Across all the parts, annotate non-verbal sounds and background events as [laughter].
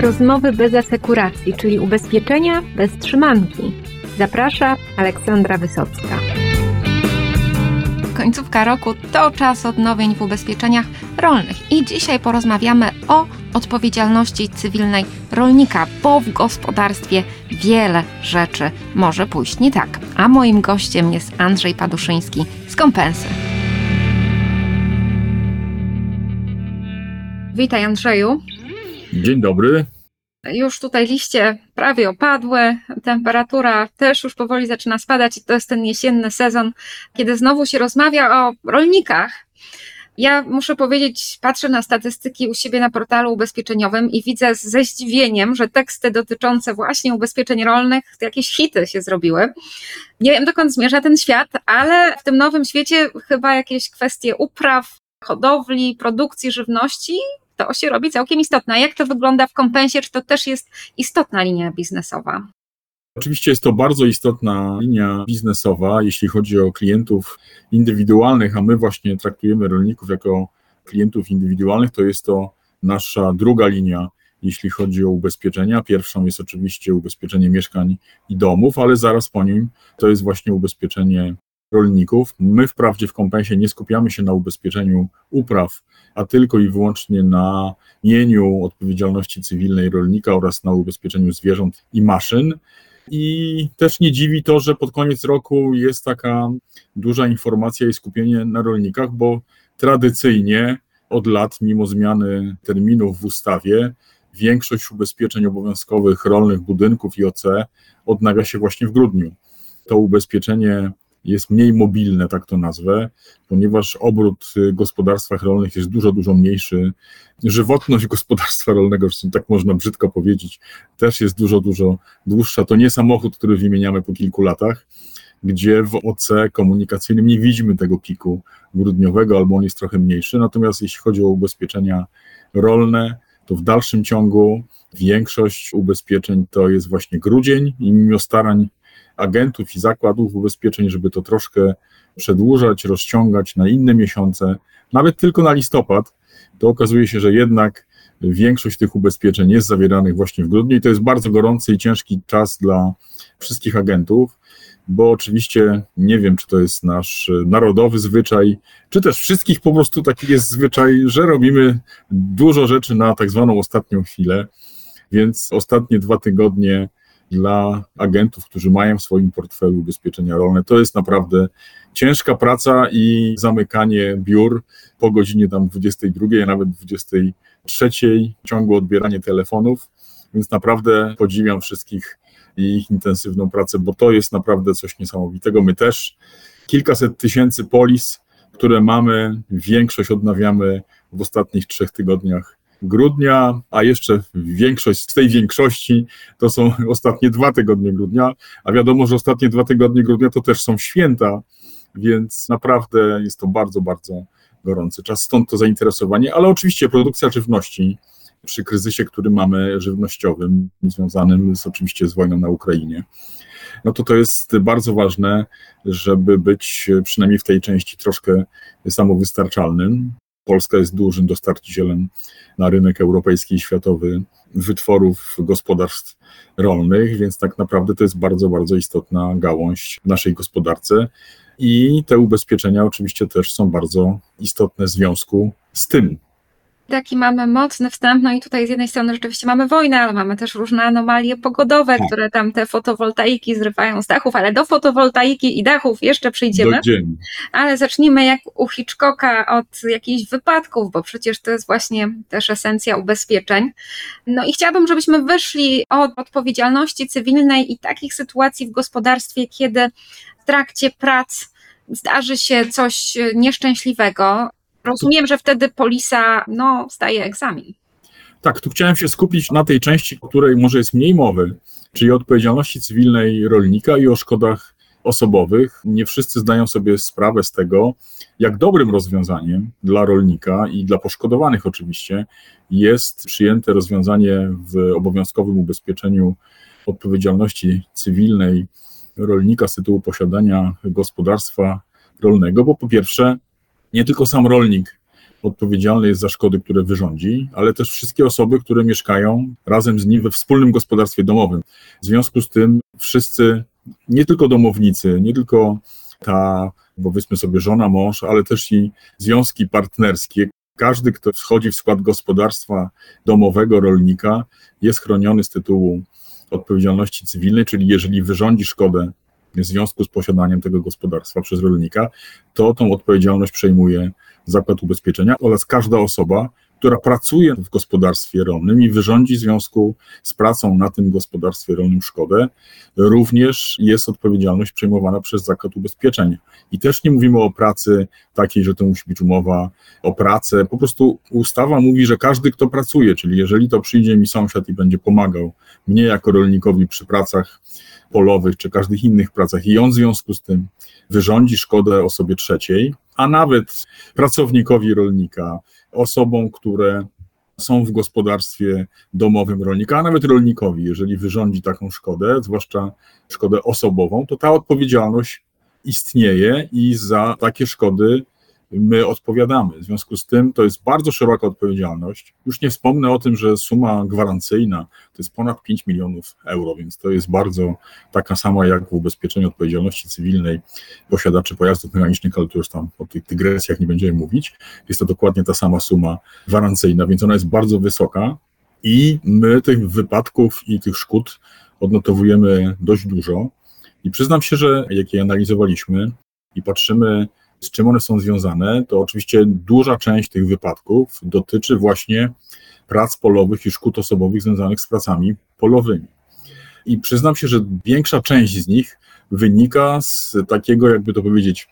Rozmowy bez asekuracji, czyli ubezpieczenia bez trzymanki. Zaprasza Aleksandra Wysocka. Końcówka roku to czas odnowień w ubezpieczeniach rolnych i dzisiaj porozmawiamy o odpowiedzialności cywilnej rolnika, bo w gospodarstwie wiele rzeczy może pójść nie tak. A moim gościem jest Andrzej Paduszyński z Kompensy. Witaj Andrzeju. Dzień dobry. Już tutaj liście prawie opadły, temperatura też już powoli zaczyna spadać i to jest ten jesienny sezon, kiedy znowu się rozmawia o rolnikach. Ja muszę powiedzieć, patrzę na statystyki u siebie na portalu ubezpieczeniowym i widzę ze zdziwieniem, że teksty dotyczące właśnie ubezpieczeń rolnych, jakieś hity się zrobiły. Nie wiem dokąd zmierza ten świat, ale w tym nowym świecie chyba jakieś kwestie upraw, hodowli, produkcji żywności to się robi całkiem istotne. A jak to wygląda w kompensie? Czy to też jest istotna linia biznesowa? Oczywiście jest to bardzo istotna linia biznesowa, jeśli chodzi o klientów indywidualnych, a my właśnie traktujemy rolników jako klientów indywidualnych, to jest to nasza druga linia, jeśli chodzi o ubezpieczenia. Pierwszą jest oczywiście ubezpieczenie mieszkań i domów, ale zaraz po nim to jest właśnie ubezpieczenie rolników. My wprawdzie w kompensie nie skupiamy się na ubezpieczeniu upraw, a tylko i wyłącznie na mieniu odpowiedzialności cywilnej rolnika oraz na ubezpieczeniu zwierząt i maszyn. I też nie dziwi to, że pod koniec roku jest taka duża informacja i skupienie na rolnikach, bo tradycyjnie od lat, mimo zmiany terminów w ustawie, większość ubezpieczeń obowiązkowych rolnych budynków i OC odnawia się właśnie w grudniu. To ubezpieczenie jest mniej mobilne, tak to nazwę, ponieważ obrót w gospodarstwach rolnych jest dużo, dużo mniejszy. Żywotność [laughs] gospodarstwa rolnego, tak można brzydko powiedzieć, też jest dużo, dużo dłuższa. To nie samochód, który wymieniamy po kilku latach, gdzie w OC komunikacyjnym nie widzimy tego piku grudniowego, albo on jest trochę mniejszy. Natomiast jeśli chodzi o ubezpieczenia rolne, to w dalszym ciągu większość ubezpieczeń to jest właśnie grudzień i mimo starań agentów i zakładów ubezpieczeń, żeby to troszkę przedłużać, rozciągać na inne miesiące, nawet tylko na listopad, to okazuje się, że jednak większość tych ubezpieczeń jest zawieranych właśnie w grudniu i to jest bardzo gorący i ciężki czas dla wszystkich agentów, bo oczywiście nie wiem, czy to jest nasz narodowy zwyczaj, czy też wszystkich po prostu taki jest zwyczaj, że robimy dużo rzeczy na tak zwaną ostatnią chwilę, więc ostatnie dwa tygodnie dla agentów, którzy mają w swoim portfelu ubezpieczenia rolne. To jest naprawdę ciężka praca i zamykanie biur po godzinie tam 22, a nawet 23, ciągłe odbieranie telefonów, więc naprawdę podziwiam wszystkich i ich intensywną pracę, bo to jest naprawdę coś niesamowitego. My też kilkaset tysięcy polis, które mamy, większość odnawiamy w ostatnich trzech tygodniach grudnia, a jeszcze większość z tej większości to są [laughs] ostatnie dwa tygodnie grudnia, a wiadomo, że ostatnie dwa tygodnie grudnia to też są święta, więc naprawdę jest to bardzo, bardzo gorący czas. Stąd to zainteresowanie, ale oczywiście produkcja żywności przy kryzysie, który mamy żywnościowym, związanym z, oczywiście z wojną na Ukrainie, no to to jest bardzo ważne, żeby być przynajmniej w tej części troszkę samowystarczalnym. Polska jest dużym dostarczycielem na rynek europejski i światowy wytworów gospodarstw rolnych, więc tak naprawdę to jest bardzo, bardzo istotna gałąź w naszej gospodarce. I te ubezpieczenia oczywiście też są bardzo istotne w związku z tym taki mamy mocny wstęp, no i tutaj z jednej strony rzeczywiście mamy wojnę, ale mamy też różne anomalie pogodowe, tak. które tam te fotowoltaiki zrywają z dachów, ale do fotowoltaiki i dachów jeszcze przyjdziemy. Ale zacznijmy jak u Hitchcocka od jakichś wypadków, bo przecież to jest właśnie też esencja ubezpieczeń. No i chciałabym, żebyśmy wyszli od odpowiedzialności cywilnej i takich sytuacji w gospodarstwie, kiedy w trakcie prac zdarzy się coś nieszczęśliwego, Rozumiem, że wtedy polisa no, staje egzamin. Tak, tu chciałem się skupić na tej części, o której może jest mniej mowy, czyli odpowiedzialności cywilnej rolnika i o szkodach osobowych. Nie wszyscy zdają sobie sprawę z tego, jak dobrym rozwiązaniem dla rolnika i dla poszkodowanych oczywiście jest przyjęte rozwiązanie w obowiązkowym ubezpieczeniu odpowiedzialności cywilnej rolnika z tytułu posiadania gospodarstwa rolnego, bo po pierwsze nie tylko sam rolnik odpowiedzialny jest za szkody, które wyrządzi, ale też wszystkie osoby, które mieszkają razem z nim we wspólnym gospodarstwie domowym. W związku z tym wszyscy, nie tylko domownicy, nie tylko ta, powiedzmy sobie, żona, mąż, ale też i związki partnerskie, każdy, kto wchodzi w skład gospodarstwa domowego rolnika, jest chroniony z tytułu odpowiedzialności cywilnej, czyli jeżeli wyrządzi szkodę w związku z posiadaniem tego gospodarstwa przez rolnika, to tą odpowiedzialność przejmuje Zakład Ubezpieczenia oraz każda osoba, która pracuje w gospodarstwie rolnym i wyrządzi w związku z pracą na tym gospodarstwie rolnym szkodę, również jest odpowiedzialność przejmowana przez Zakład Ubezpieczenia. I też nie mówimy o pracy takiej, że to musi być umowa o pracę. Po prostu ustawa mówi, że każdy, kto pracuje, czyli jeżeli to przyjdzie mi sąsiad i będzie pomagał mnie jako rolnikowi przy pracach polowych czy każdych innych pracach i on w związku z tym wyrządzi szkodę osobie trzeciej, a nawet pracownikowi rolnika, osobom, które są w gospodarstwie domowym rolnika, a nawet rolnikowi, jeżeli wyrządzi taką szkodę, zwłaszcza szkodę osobową, to ta odpowiedzialność istnieje i za takie szkody my odpowiadamy. W związku z tym to jest bardzo szeroka odpowiedzialność. Już nie wspomnę o tym, że suma gwarancyjna to jest ponad 5 milionów euro, więc to jest bardzo taka sama jak w ubezpieczeniu odpowiedzialności cywilnej posiadaczy pojazdów mechanicznych, ale tu już tam o tych dygresjach nie będziemy mówić. Jest to dokładnie ta sama suma gwarancyjna, więc ona jest bardzo wysoka i my tych wypadków i tych szkód odnotowujemy dość dużo. I przyznam się, że jak je analizowaliśmy i patrzymy z czym one są związane, to oczywiście duża część tych wypadków dotyczy właśnie prac polowych i szkód osobowych związanych z pracami polowymi. I przyznam się, że większa część z nich wynika z takiego, jakby to powiedzieć,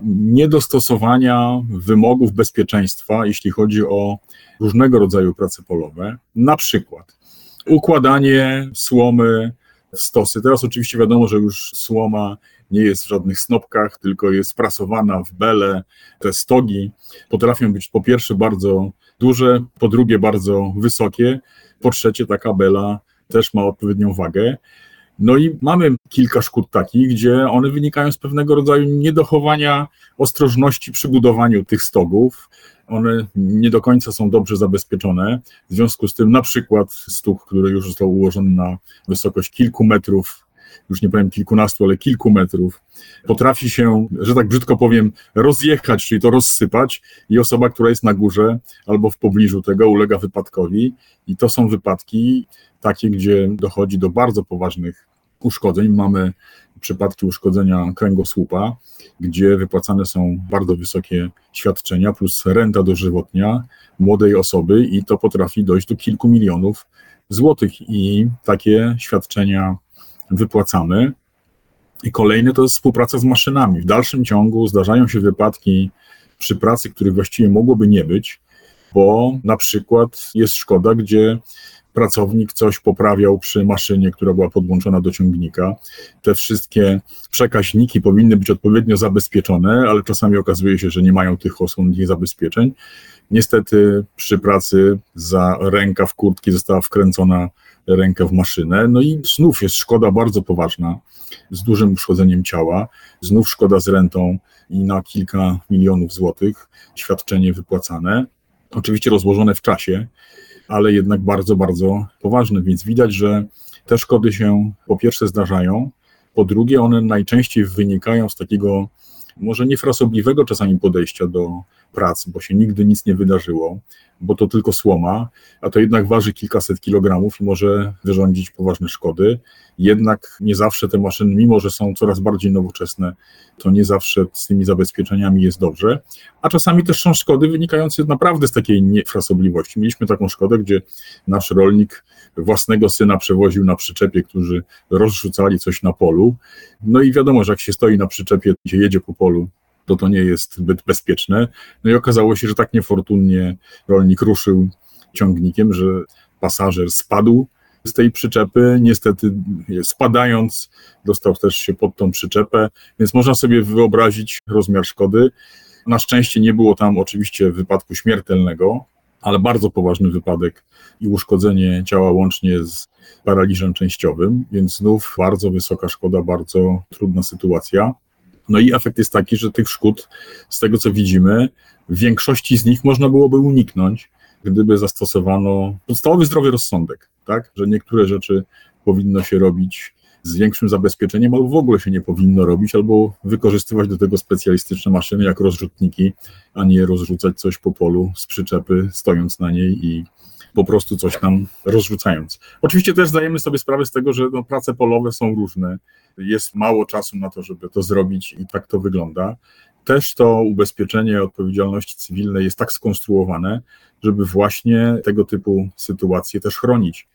niedostosowania wymogów bezpieczeństwa, jeśli chodzi o różnego rodzaju prace polowe. Na przykład układanie słomy w stosy. Teraz oczywiście wiadomo, że już słoma nie jest w żadnych snopkach, tylko jest prasowana w bele. Te stogi potrafią być po pierwsze bardzo duże, po drugie bardzo wysokie, po trzecie taka bela też ma odpowiednią wagę. No i mamy kilka szkód takich, gdzie one wynikają z pewnego rodzaju niedochowania ostrożności przy budowaniu tych stogów. One nie do końca są dobrze zabezpieczone. W związku z tym, na przykład stóg, który już został ułożony na wysokość kilku metrów, już nie powiem kilkunastu, ale kilku metrów, potrafi się, że tak brzydko powiem, rozjechać, czyli to rozsypać, i osoba, która jest na górze albo w pobliżu tego, ulega wypadkowi. I to są wypadki takie, gdzie dochodzi do bardzo poważnych uszkodzeń. Mamy przypadki uszkodzenia kręgosłupa, gdzie wypłacane są bardzo wysokie świadczenia plus renta dożywotnia młodej osoby i to potrafi dojść do kilku milionów złotych i takie świadczenia wypłacamy. I kolejny to jest współpraca z maszynami. W dalszym ciągu zdarzają się wypadki przy pracy, których właściwie mogłoby nie być, bo na przykład jest szkoda, gdzie pracownik coś poprawiał przy maszynie, która była podłączona do ciągnika. Te wszystkie przekaźniki powinny być odpowiednio zabezpieczone, ale czasami okazuje się, że nie mają tych osłonnych zabezpieczeń. Niestety przy pracy za ręka w kurtki została wkręcona rękę w maszynę. No i znów jest szkoda bardzo poważna, z dużym uszkodzeniem ciała, znów szkoda z rentą i na kilka milionów złotych, świadczenie wypłacane, oczywiście rozłożone w czasie, ale jednak bardzo, bardzo poważne, więc widać, że te szkody się po pierwsze zdarzają, po drugie one najczęściej wynikają z takiego może niefrasobliwego czasami podejścia do prac, bo się nigdy nic nie wydarzyło, bo to tylko słoma, a to jednak waży kilkaset kilogramów i może wyrządzić poważne szkody. Jednak nie zawsze te maszyny, mimo że są coraz bardziej nowoczesne, to nie zawsze z tymi zabezpieczeniami jest dobrze. A czasami też są szkody wynikające naprawdę z takiej niefrasobliwości. Mieliśmy taką szkodę, gdzie nasz rolnik własnego syna przewoził na przyczepie, którzy rozrzucali coś na polu. No i wiadomo, że jak się stoi na przyczepie, się jedzie po polu, to to nie jest zbyt bezpieczne. No i okazało się, że tak niefortunnie rolnik ruszył ciągnikiem, że pasażer spadł z tej przyczepy. Niestety, spadając, dostał też się pod tą przyczepę, więc można sobie wyobrazić rozmiar szkody. Na szczęście nie było tam oczywiście wypadku śmiertelnego, ale bardzo poważny wypadek i uszkodzenie ciała łącznie z paraliżem częściowym, więc znów bardzo wysoka szkoda, bardzo trudna sytuacja. No i efekt jest taki, że tych szkód, z tego co widzimy, w większości z nich można byłoby uniknąć, gdyby zastosowano podstawowy zdrowy rozsądek, tak? że niektóre rzeczy powinno się robić z większym zabezpieczeniem, albo w ogóle się nie powinno robić, albo wykorzystywać do tego specjalistyczne maszyny jak rozrzutniki, a nie rozrzucać coś po polu z przyczepy, stojąc na niej i po prostu coś tam rozrzucając. Oczywiście też zdajemy sobie sprawę z tego, że no, prace polowe są różne, jest mało czasu na to, żeby to zrobić i tak to wygląda. Też to ubezpieczenie odpowiedzialności cywilnej jest tak skonstruowane, żeby właśnie tego typu sytuacje też chronić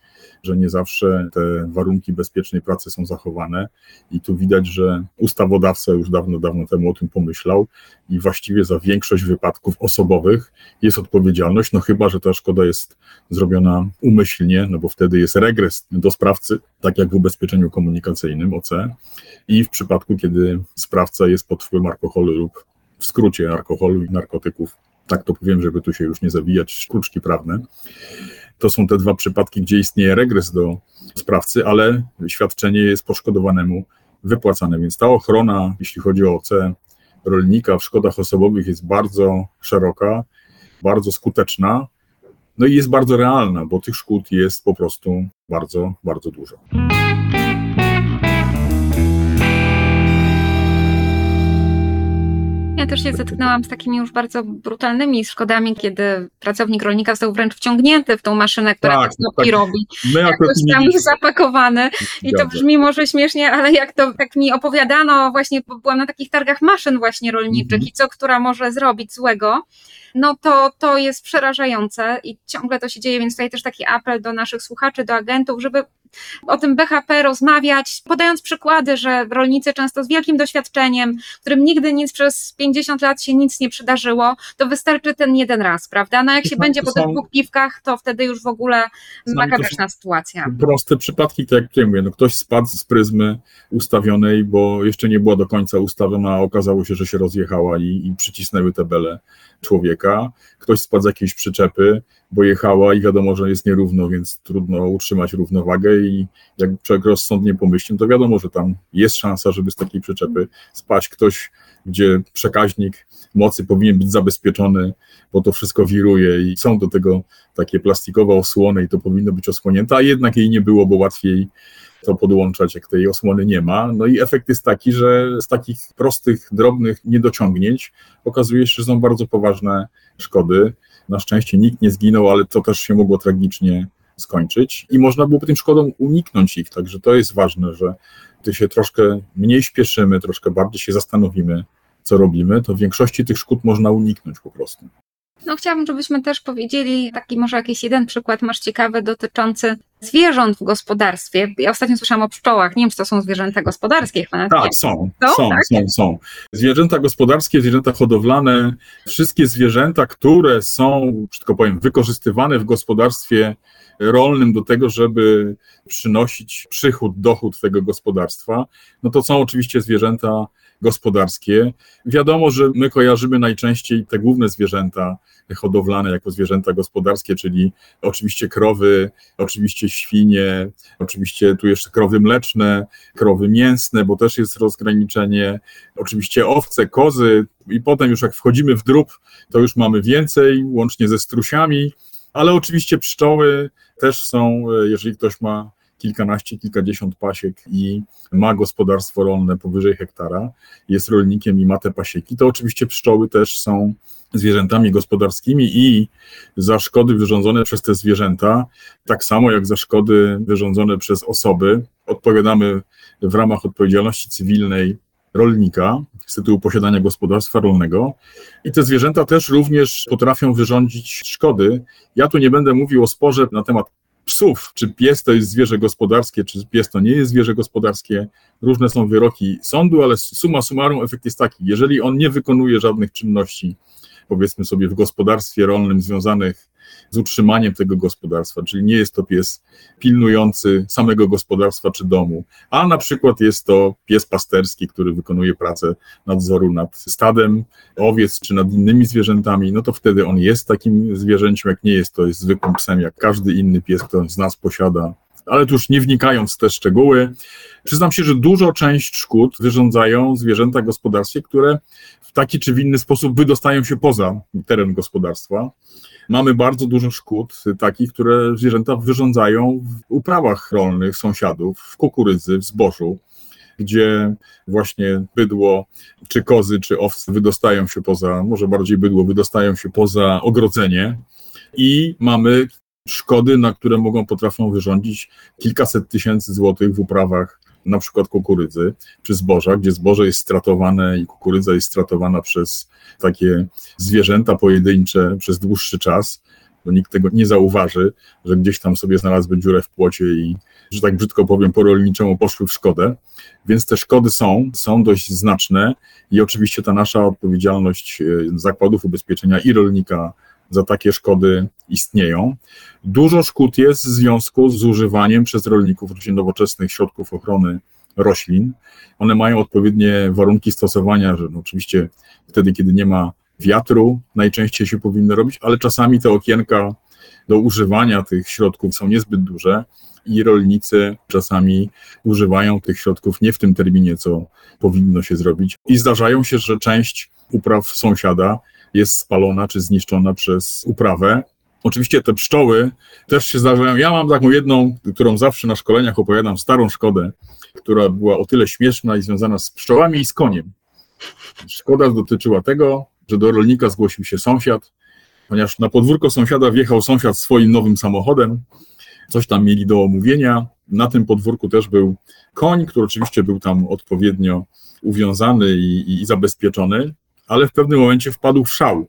że nie zawsze te warunki bezpiecznej pracy są zachowane i tu widać, że ustawodawca już dawno, dawno temu o tym pomyślał i właściwie za większość wypadków osobowych jest odpowiedzialność, no chyba, że ta szkoda jest zrobiona umyślnie, no bo wtedy jest regres do sprawcy, tak jak w ubezpieczeniu komunikacyjnym OC i w przypadku, kiedy sprawca jest pod wpływem alkoholu lub w skrócie alkoholu i narkotyków, tak to powiem, żeby tu się już nie zawijać, kruczki prawne. To są te dwa przypadki, gdzie istnieje regres do sprawcy, ale świadczenie jest poszkodowanemu wypłacane. Więc ta ochrona, jeśli chodzi o OC rolnika w szkodach osobowych, jest bardzo szeroka, bardzo skuteczna. No i jest bardzo realna, bo tych szkód jest po prostu bardzo, bardzo dużo. Ja też się zetknęłam z takimi już bardzo brutalnymi szkodami, kiedy pracownik rolnika został wręcz wciągnięty w tą maszynę, która tak, te tak. robi. My jakoś tam nie... zapakowany. I to brzmi może śmiesznie, ale jak to tak mi opowiadano, właśnie byłam na takich targach maszyn właśnie rolniczych mhm. i co która może zrobić złego no to to jest przerażające i ciągle to się dzieje, więc tutaj też taki apel do naszych słuchaczy, do agentów, żeby o tym BHP rozmawiać, podając przykłady, że rolnicy często z wielkim doświadczeniem, którym nigdy nic przez 50 lat się nic nie przydarzyło, to wystarczy ten jeden raz, prawda? No jak się będzie po tych dwóch piwkach, to wtedy już w ogóle makabryczna sytuacja. Proste przypadki, tak jak tutaj mówię, no ktoś spadł z pryzmy ustawionej, bo jeszcze nie była do końca ustawiona, a okazało się, że się rozjechała i, i przycisnęły te bele człowieka. Ktoś spadł z jakiejś przyczepy, bo jechała i wiadomo, że jest nierówno, więc trudno utrzymać równowagę i jak człowiek rozsądnie pomyśli, to wiadomo, że tam jest szansa, żeby z takiej przyczepy spaść ktoś, gdzie przekaźnik mocy powinien być zabezpieczony, bo to wszystko wiruje i są do tego takie plastikowe osłony i to powinno być osłonięte, a jednak jej nie było, bo łatwiej to podłączać, jak tej osłony nie ma. No i efekt jest taki, że z takich prostych, drobnych niedociągnięć okazuje się, że są bardzo poważne szkody. Na szczęście nikt nie zginął, ale to też się mogło tragicznie skończyć i można było tym szkodom uniknąć ich, także to jest ważne, że gdy się troszkę mniej śpieszymy, troszkę bardziej się zastanowimy, co robimy, to w większości tych szkód można uniknąć po prostu. No chciałabym, żebyśmy też powiedzieli taki może jakiś jeden przykład masz ciekawy dotyczący zwierząt w gospodarstwie. Ja ostatnio słyszałam o pszczołach. Nie wiem, czy to są zwierzęta gospodarskie. Tak, są. Są, są, tak? są, są. Zwierzęta gospodarskie, zwierzęta hodowlane, wszystkie zwierzęta, które są, tylko powiem, wykorzystywane w gospodarstwie rolnym do tego, żeby przynosić przychód, dochód tego gospodarstwa, no to są oczywiście zwierzęta gospodarskie. Wiadomo, że my kojarzymy najczęściej te główne zwierzęta hodowlane jako zwierzęta gospodarskie, czyli oczywiście krowy, oczywiście świnie, oczywiście tu jeszcze krowy mleczne, krowy mięsne, bo też jest rozgraniczenie, oczywiście owce, kozy i potem już jak wchodzimy w drób, to już mamy więcej, łącznie ze strusiami, ale oczywiście pszczoły też są, jeżeli ktoś ma kilkanaście, kilkadziesiąt pasiek i ma gospodarstwo rolne powyżej hektara, jest rolnikiem i ma te pasieki, to oczywiście pszczoły też są zwierzętami gospodarskimi i za szkody wyrządzone przez te zwierzęta, tak samo jak za szkody wyrządzone przez osoby, odpowiadamy w ramach odpowiedzialności cywilnej rolnika z tytułu posiadania gospodarstwa rolnego. I te zwierzęta też również potrafią wyrządzić szkody. Ja tu nie będę mówił o sporze na temat psów, czy pies to jest zwierzę gospodarskie, czy pies to nie jest zwierzę gospodarskie. Różne są wyroki sądu, ale suma summarum efekt jest taki, jeżeli on nie wykonuje żadnych czynności, powiedzmy sobie, w gospodarstwie rolnym związanych z utrzymaniem tego gospodarstwa, czyli nie jest to pies pilnujący samego gospodarstwa czy domu, a na przykład jest to pies pasterski, który wykonuje pracę nadzoru nad stadem owiec czy nad innymi zwierzętami, no to wtedy on jest takim zwierzęciem, jak nie jest, to jest zwykłym psem, jak każdy inny pies, kto z nas posiada ale tu już nie wnikając w te szczegóły, przyznam się, że dużo część szkód wyrządzają zwierzęta w gospodarstwie, które w taki czy w inny sposób wydostają się poza teren gospodarstwa. Mamy bardzo dużo szkód takich, które zwierzęta wyrządzają w uprawach rolnych sąsiadów, w kukurydzy, w zbożu gdzie właśnie bydło, czy kozy, czy owce wydostają się poza, może bardziej bydło, wydostają się poza ogrodzenie i mamy szkody, na które mogą, potrafią wyrządzić kilkaset tysięcy złotych w uprawach na przykład kukurydzy czy zboża, gdzie zboże jest stratowane i kukurydza jest stratowana przez takie zwierzęta pojedyncze przez dłuższy czas, bo nikt tego nie zauważy, że gdzieś tam sobie znalazły dziurę w płocie i, że tak brzydko powiem, po rolniczemu poszły w szkodę. Więc te szkody są, są dość znaczne i oczywiście ta nasza odpowiedzialność e, zakładów ubezpieczenia i rolnika za takie szkody istnieją. Dużo szkód jest w związku z używaniem przez rolników różnych nowoczesnych środków ochrony roślin. One mają odpowiednie warunki stosowania, że no oczywiście wtedy, kiedy nie ma wiatru, najczęściej się powinno robić, ale czasami te okienka do używania tych środków są niezbyt duże i rolnicy czasami używają tych środków nie w tym terminie, co powinno się zrobić. I zdarzają się, że część upraw sąsiada jest spalona czy zniszczona przez uprawę. Oczywiście te pszczoły też się zdarzają. Ja mam taką jedną, którą zawsze na szkoleniach opowiadam, starą szkodę, która była o tyle śmieszna i związana z pszczołami i z koniem. Szkoda dotyczyła tego, że do rolnika zgłosił się sąsiad, ponieważ na podwórko sąsiada wjechał sąsiad swoim nowym samochodem, coś tam mieli do omówienia. Na tym podwórku też był koń, który oczywiście był tam odpowiednio uwiązany i, i zabezpieczony ale w pewnym momencie wpadł w szał.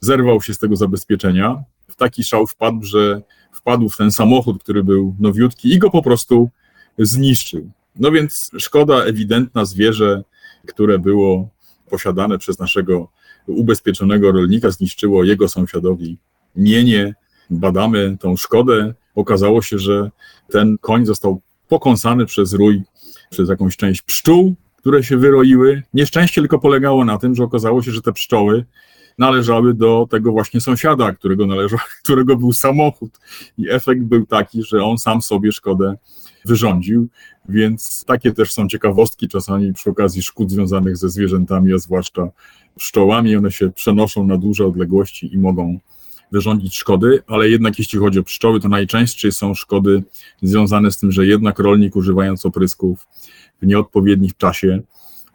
Zerwał się z tego zabezpieczenia. W taki szał wpadł, że wpadł w ten samochód, który był nowiutki i go po prostu zniszczył. No więc szkoda ewidentna zwierzę, które było posiadane przez naszego ubezpieczonego rolnika, zniszczyło jego sąsiadowi mienie. Badamy tą szkodę. Okazało się, że ten koń został pokąsany przez rój, przez jakąś część pszczół, które się wyroiły. Nieszczęście tylko polegało na tym, że okazało się, że te pszczoły należały do tego właśnie sąsiada, którego, należał, [laughs] którego był samochód. I efekt był taki, że on sam sobie szkodę wyrządził, więc takie też są ciekawostki czasami przy okazji szkód związanych ze zwierzętami, a zwłaszcza pszczołami. One się przenoszą na duże odległości i mogą wyrządzić szkody, ale jednak jeśli chodzi o pszczoły, to najczęściej są szkody związane z tym, że jednak rolnik używając oprysków w nieodpowiednim czasie,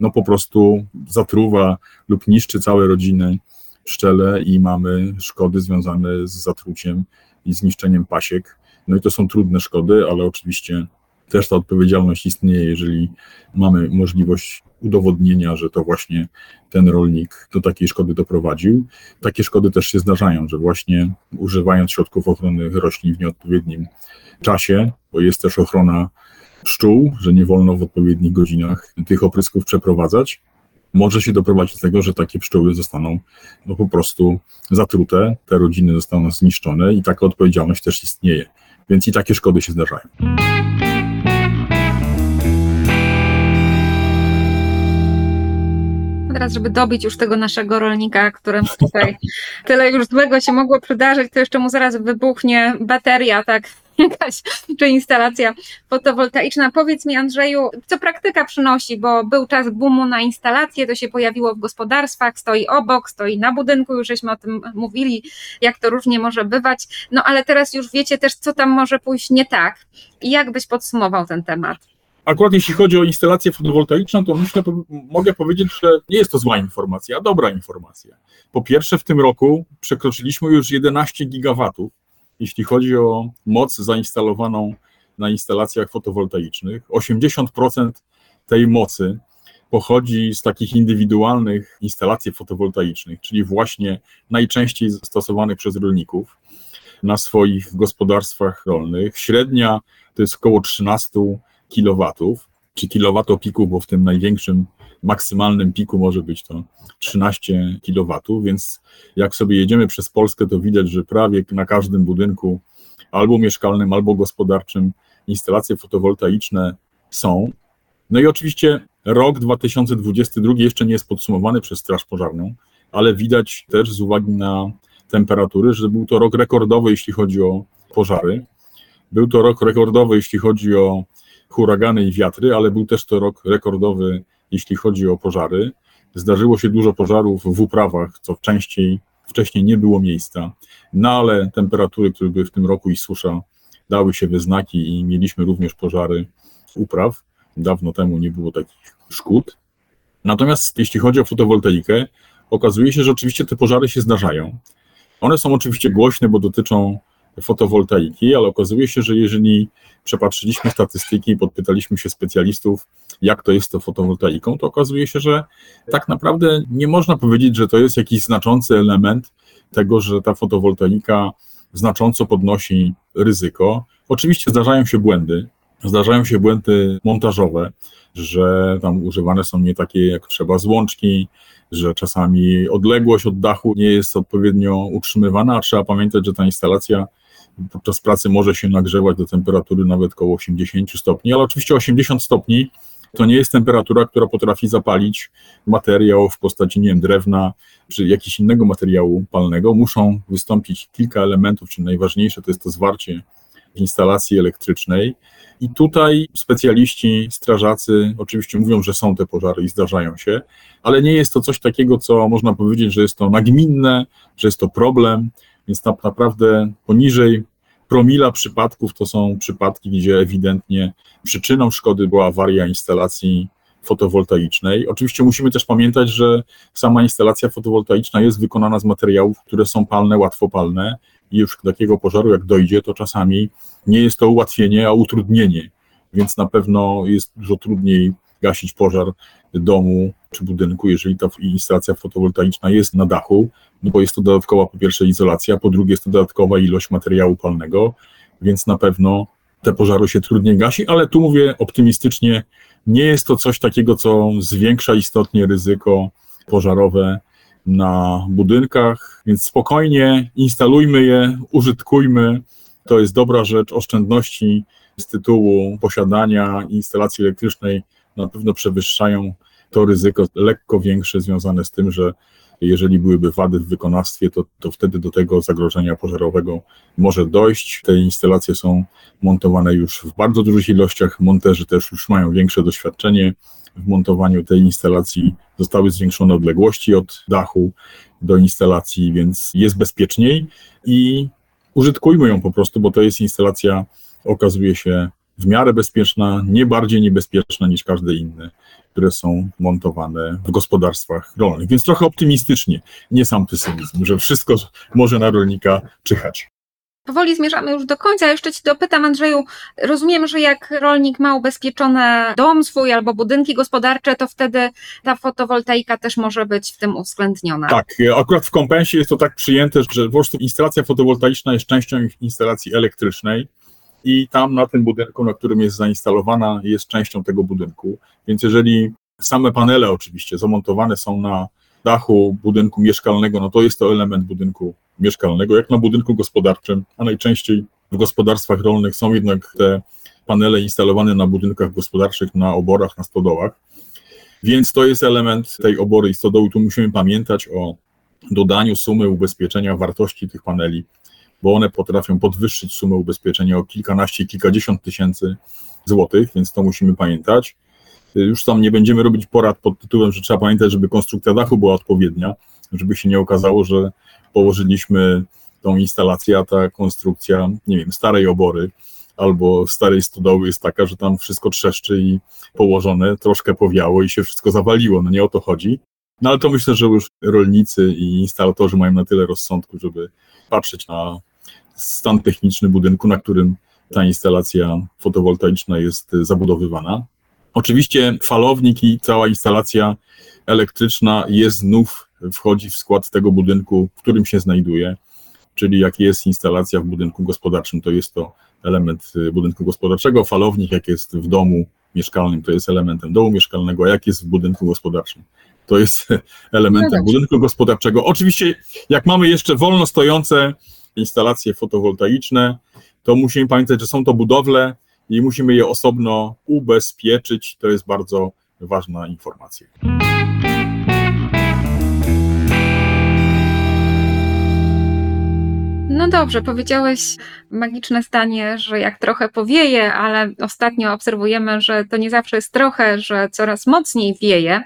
no po prostu zatruwa lub niszczy całe rodziny pszczele i mamy szkody związane z zatruciem i zniszczeniem pasiek. No i to są trudne szkody, ale oczywiście też ta odpowiedzialność istnieje, jeżeli mamy możliwość udowodnienia, że to właśnie ten rolnik do takiej szkody doprowadził. Takie szkody też się zdarzają, że właśnie używając środków ochrony roślin w nieodpowiednim czasie, bo jest też ochrona pszczół, że nie wolno w odpowiednich godzinach tych oprysków przeprowadzać, może się doprowadzić do tego, że takie pszczoły zostaną no, po prostu zatrute, te rodziny zostaną zniszczone i taka odpowiedzialność też istnieje. Więc i takie szkody się zdarzają. Teraz, żeby dobić już tego naszego rolnika, któremu tutaj [laughs] tyle już złego się mogło przydarzyć, to jeszcze mu zaraz wybuchnie bateria, tak [laughs] jakaś, czy instalacja fotowoltaiczna. Powiedz mi, Andrzeju, co praktyka przynosi, bo był czas boomu na instalacje, to się pojawiło w gospodarstwach, stoi obok, stoi na budynku, już żeśmy o tym mówili, jak to różnie może bywać. No ale teraz już wiecie też, co tam może pójść nie tak. I jak byś podsumował ten temat? Akurat jeśli chodzi o instalację fotowoltaiczną, to myślę, mogę powiedzieć, że nie jest to zła informacja, a dobra informacja. Po pierwsze, w tym roku przekroczyliśmy już 11 gigawatów, jeśli chodzi o moc zainstalowaną na instalacjach fotowoltaicznych. 80% tej mocy pochodzi z takich indywidualnych instalacji fotowoltaicznych, czyli właśnie najczęściej stosowanych przez rolników na swoich gospodarstwach rolnych. Średnia to jest około 13 kW, czy kilowatopików, bo w tym największym maksymalnym piku może być to 13 kW, więc jak sobie jedziemy przez Polskę, to widać, że prawie na każdym budynku albo mieszkalnym, albo gospodarczym instalacje fotowoltaiczne są. No i oczywiście rok 2022 jeszcze nie jest podsumowany przez Straż Pożarną, ale widać też z uwagi na temperatury, że był to rok rekordowy, jeśli chodzi o pożary Był to rok rekordowy, jeśli chodzi o huragany i wiatry, ale był też to rok rekordowy, jeśli chodzi o pożary. Zdarzyło się dużo pożarów w uprawach, co częściej, wcześniej nie było miejsca, no ale temperatury, które były w tym roku i susza, dały się we znaki i mieliśmy również pożary upraw. Dawno temu nie było takich szkód. Natomiast jeśli chodzi o fotowoltaikę, okazuje się, że oczywiście te pożary się zdarzają. One są oczywiście głośne, bo dotyczą fotowoltaiki, ale okazuje się, że jeżeli przepatrzyliśmy statystyki i podpytaliśmy się specjalistów, jak to jest z fotowoltaiką, to okazuje się, że tak naprawdę nie można powiedzieć, że to jest jakiś znaczący element tego, że ta fotowoltaika znacząco podnosi ryzyko. Oczywiście zdarzają się błędy, zdarzają się błędy montażowe, że tam używane są nie takie jak trzeba złączki, że czasami odległość od dachu nie jest odpowiednio utrzymywana, a trzeba pamiętać, że ta instalacja podczas pracy może się nagrzewać do temperatury nawet około 80 stopni, ale oczywiście 80 stopni to nie jest temperatura, która potrafi zapalić materiał w postaci, nie wiem, drewna czy jakiegoś innego materiału palnego. Muszą wystąpić kilka elementów, czyli najważniejsze to jest to zwarcie instalacji elektrycznej. I tutaj specjaliści, strażacy oczywiście mówią, że są te pożary i zdarzają się, ale nie jest to coś takiego, co można powiedzieć, że jest to nagminne, że jest to problem, więc naprawdę poniżej promila przypadków to są przypadki, gdzie ewidentnie przyczyną szkody była awaria instalacji fotowoltaicznej. Oczywiście musimy też pamiętać, że sama instalacja fotowoltaiczna jest wykonana z materiałów, które są palne, łatwopalne i już takiego pożaru jak dojdzie, to czasami nie jest to ułatwienie, a utrudnienie, więc na pewno jest dużo trudniej gasić pożar domu czy budynku, jeżeli ta instalacja fotowoltaiczna jest na dachu, no bo jest to dodatkowa po pierwsze izolacja, po drugie jest to dodatkowa ilość materiału palnego, więc na pewno te pożary się trudniej gasi, ale tu mówię optymistycznie, nie jest to coś takiego, co zwiększa istotnie ryzyko pożarowe na budynkach, więc spokojnie instalujmy je, użytkujmy. To jest dobra rzecz. Oszczędności z tytułu posiadania instalacji elektrycznej na pewno przewyższają to ryzyko lekko większe związane z tym, że jeżeli byłyby wady w wykonawstwie, to, to wtedy do tego zagrożenia pożarowego może dojść. Te instalacje są montowane już w bardzo dużych ilościach, monterzy też już mają większe doświadczenie w montowaniu tej instalacji. Zostały zwiększone odległości od dachu do instalacji, więc jest bezpieczniej i użytkujmy ją po prostu, bo to jest instalacja, okazuje się w miarę bezpieczna, nie bardziej niebezpieczna niż każde inne, które są montowane w gospodarstwach rolnych. Więc trochę optymistycznie, nie sam pesymizm, że wszystko może na rolnika czyhać. Powoli zmierzamy już do końca. Jeszcze Ci dopytam, Andrzeju. Rozumiem, że jak rolnik ma ubezpieczony dom swój albo budynki gospodarcze, to wtedy ta fotowoltaika też może być w tym uwzględniona. Tak, akurat w kompensie jest to tak przyjęte, że po prostu instalacja fotowoltaiczna jest częścią instalacji elektrycznej i tam na tym budynku, na którym jest zainstalowana, jest częścią tego budynku. Więc jeżeli same panele oczywiście zamontowane są na dachu budynku mieszkalnego, no to jest to element budynku mieszkalnego, jak na budynku gospodarczym, a najczęściej w gospodarstwach rolnych są jednak te panele instalowane na budynkach gospodarczych, na oborach, na stodołach. Więc to jest element tej obory i stodoły. Tu musimy pamiętać o dodaniu sumy ubezpieczenia wartości tych paneli bo one potrafią podwyższyć sumę ubezpieczenia o kilkanaście, kilkadziesiąt tysięcy złotych, więc to musimy pamiętać. Już tam nie będziemy robić porad pod tytułem, że trzeba pamiętać, żeby konstrukcja dachu była odpowiednia, żeby się nie okazało, że położyliśmy tą instalację, a ta konstrukcja, nie wiem, starej obory albo starej stodoły jest taka, że tam wszystko trzeszczy i położone, troszkę powiało i się wszystko zawaliło. No nie o to chodzi. No ale to myślę, że już rolnicy i instalatorzy mają na tyle rozsądku, żeby patrzeć na stan techniczny budynku, na którym ta instalacja fotowoltaiczna jest zabudowywana. Oczywiście falownik i cała instalacja elektryczna jest znów, wchodzi w skład tego budynku, w którym się znajduje, czyli jak jest instalacja w budynku gospodarczym, to jest to element budynku gospodarczego, falownik jak jest w domu mieszkalnym, to jest elementem domu mieszkalnego, a jak jest w budynku gospodarczym, to jest [laughs] elementem budynku gospodarczego. Oczywiście, jak mamy jeszcze wolno stojące instalacje fotowoltaiczne, to musimy pamiętać, że są to budowle i musimy je osobno ubezpieczyć. To jest bardzo ważna informacja. No dobrze, powiedziałeś magiczne zdanie, że jak trochę powieje, ale ostatnio obserwujemy, że to nie zawsze jest trochę, że coraz mocniej wieje.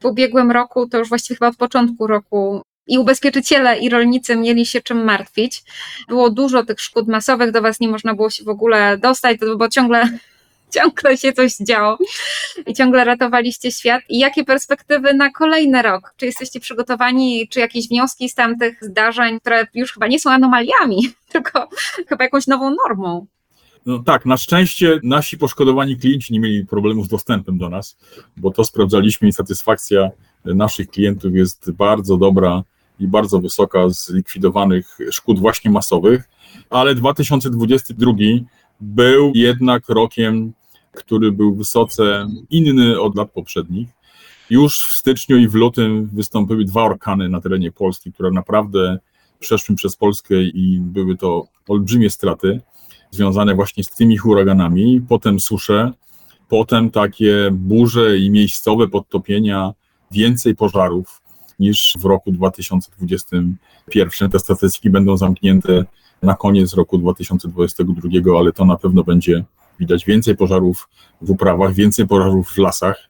W ubiegłym roku, to już właściwie chyba od początku roku, i ubezpieczyciele, i rolnicy mieli się czym martwić. Było dużo tych szkód masowych, do Was nie można było się w ogóle dostać, bo ciągle [laughs] ciągle się coś działo i ciągle ratowaliście świat. I jakie perspektywy na kolejny rok? Czy jesteście przygotowani, czy jakieś wnioski z tamtych zdarzeń, które już chyba nie są anomaliami, [laughs] tylko chyba jakąś nową normą? No tak, na szczęście nasi poszkodowani klienci nie mieli problemów z dostępem do nas, bo to sprawdzaliśmy i satysfakcja naszych klientów jest bardzo dobra i bardzo wysoka z likwidowanych szkód właśnie masowych, ale 2022 był jednak rokiem, który był wysoce inny od lat poprzednich. Już w styczniu i w lutym wystąpiły dwa orkany na terenie Polski, które naprawdę przeszły przez Polskę i były to olbrzymie straty związane właśnie z tymi huraganami. Potem susze, potem takie burze i miejscowe podtopienia, więcej pożarów niż w roku 2021. Te statystyki będą zamknięte na koniec roku 2022, ale to na pewno będzie widać więcej pożarów w uprawach, więcej pożarów w lasach.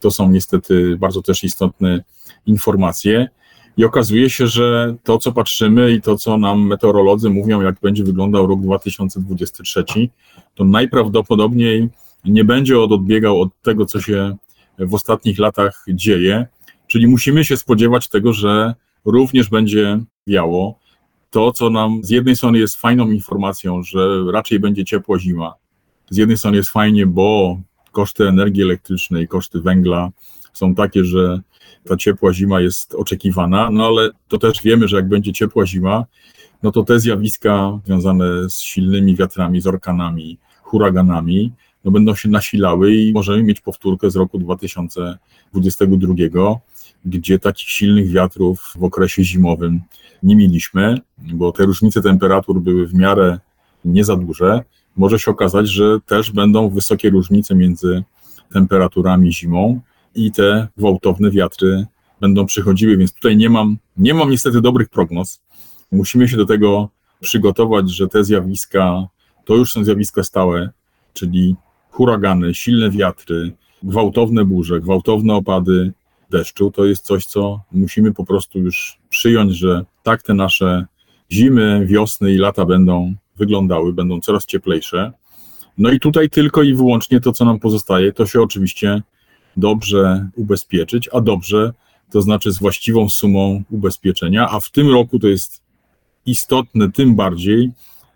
To są niestety bardzo też istotne informacje. I okazuje się, że to, co patrzymy i to, co nam meteorolodzy mówią, jak będzie wyglądał rok 2023, to najprawdopodobniej nie będzie od odbiegał od tego, co się w ostatnich latach dzieje. Czyli musimy się spodziewać tego, że również będzie wiało, to, co nam z jednej strony jest fajną informacją, że raczej będzie ciepła zima. Z jednej strony jest fajnie, bo koszty energii elektrycznej, koszty węgla są takie, że ta ciepła zima jest oczekiwana, no ale to też wiemy, że jak będzie ciepła zima, no to te zjawiska związane z silnymi wiatrami, z orkanami, huraganami, no będą się nasilały i możemy mieć powtórkę z roku 2022, gdzie takich silnych wiatrów w okresie zimowym nie mieliśmy, bo te różnice temperatur były w miarę nie za duże. Może się okazać, że też będą wysokie różnice między temperaturami zimą i te gwałtowne wiatry będą przychodziły, więc tutaj nie mam, nie mam niestety dobrych prognoz. Musimy się do tego przygotować, że te zjawiska to już są zjawiska stałe, czyli huragany, silne wiatry, gwałtowne burze, gwałtowne opady deszczu. To jest coś, co musimy po prostu już przyjąć, że tak te nasze zimy, wiosny i lata będą wyglądały, będą coraz cieplejsze. No i tutaj tylko i wyłącznie to, co nam pozostaje, to się oczywiście dobrze ubezpieczyć, a dobrze to znaczy z właściwą sumą ubezpieczenia, a w tym roku to jest istotne tym bardziej,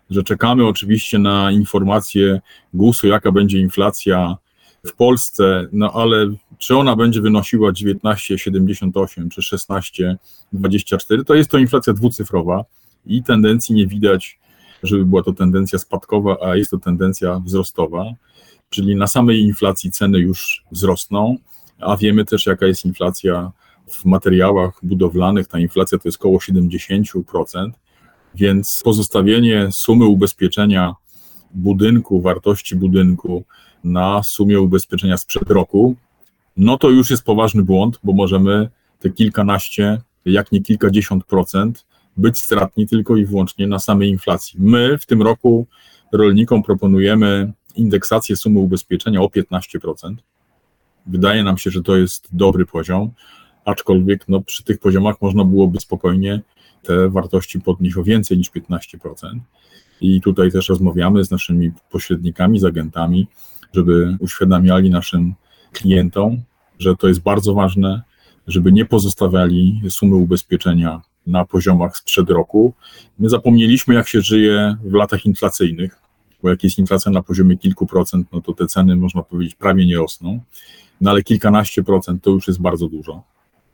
że czekamy oczywiście na informacje GUS-u, jaka będzie inflacja w Polsce, no ale czy ona będzie wynosiła 19,78 czy 16,24, to jest to inflacja dwucyfrowa i tendencji nie widać, żeby była to tendencja spadkowa, a jest to tendencja wzrostowa, czyli na samej inflacji ceny już wzrosną, a wiemy też jaka jest inflacja w materiałach budowlanych, ta inflacja to jest około 70%, więc pozostawienie sumy ubezpieczenia budynku, wartości budynku na sumie ubezpieczenia sprzed roku, no to już jest poważny błąd, bo możemy te kilkanaście, jak nie kilkadziesiąt procent być stratni tylko i wyłącznie na samej inflacji. My w tym roku rolnikom proponujemy indeksację sumy ubezpieczenia o 15%. Wydaje nam się, że to jest dobry poziom, aczkolwiek no, przy tych poziomach można byłoby spokojnie te wartości podnieść o więcej niż 15%. I tutaj też rozmawiamy z naszymi pośrednikami, z agentami, żeby uświadamiali naszym klientom, że to jest bardzo ważne, żeby nie pozostawiali sumy ubezpieczenia na poziomach sprzed roku. My zapomnieliśmy, jak się żyje w latach inflacyjnych, bo jak jest inflacja na poziomie kilku procent, no to te ceny, można powiedzieć, prawie nie rosną, no ale kilkanaście procent to już jest bardzo dużo.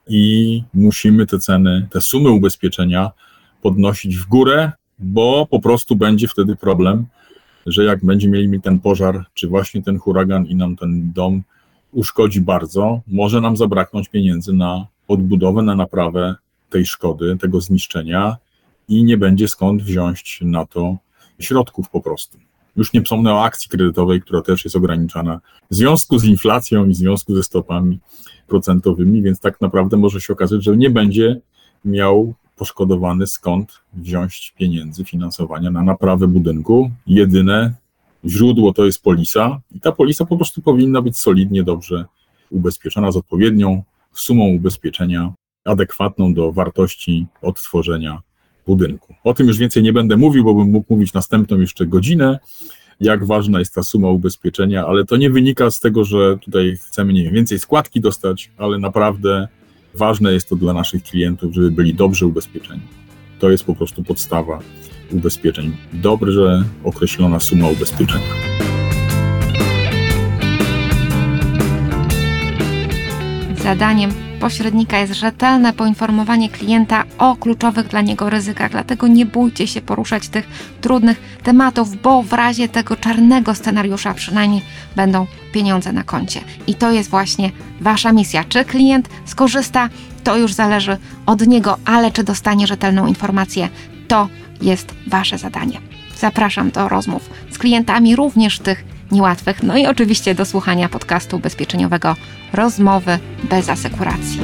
I musimy te ceny, te sumy ubezpieczenia podnosić w górę, bo po prostu będzie wtedy problem, że jak będziemy mieli ten pożar, czy właśnie ten huragan i nam ten dom uszkodzi bardzo, może nam zabraknąć pieniędzy na odbudowę, na naprawę tej szkody, tego zniszczenia i nie będzie skąd wziąć na to środków po prostu. Już nie wspomnę o akcji kredytowej, która też jest ograniczana w związku z inflacją i w związku ze stopami procentowymi, więc tak naprawdę może się okazać, że nie będzie miał poszkodowany, skąd wziąć pieniędzy, finansowania na naprawę budynku. Jedyne źródło to jest polisa i ta polisa po prostu powinna być solidnie, dobrze ubezpieczona z odpowiednią sumą ubezpieczenia adekwatną do wartości odtworzenia budynku. O tym już więcej nie będę mówił, bo bym mógł mówić następną jeszcze godzinę, jak ważna jest ta suma ubezpieczenia, ale to nie wynika z tego, że tutaj chcemy nie wiem, więcej składki dostać, ale naprawdę ważne jest to dla naszych klientów, żeby byli dobrze ubezpieczeni. To jest po prostu podstawa ubezpieczeń. Dobrze określona suma ubezpieczenia. Zadaniem pośrednika jest rzetelne poinformowanie klienta o kluczowych dla niego ryzykach, dlatego nie bójcie się poruszać tych trudnych tematów, bo w razie tego czarnego scenariusza przynajmniej będą pieniądze na koncie. I to jest właśnie Wasza misja. Czy klient skorzysta, to już zależy od niego, ale czy dostanie rzetelną informację, to jest Wasze zadanie. Zapraszam do rozmów z klientami, również tych niełatwych, no i oczywiście do słuchania podcastu ubezpieczeniowego Rozmowy bez asekuracji.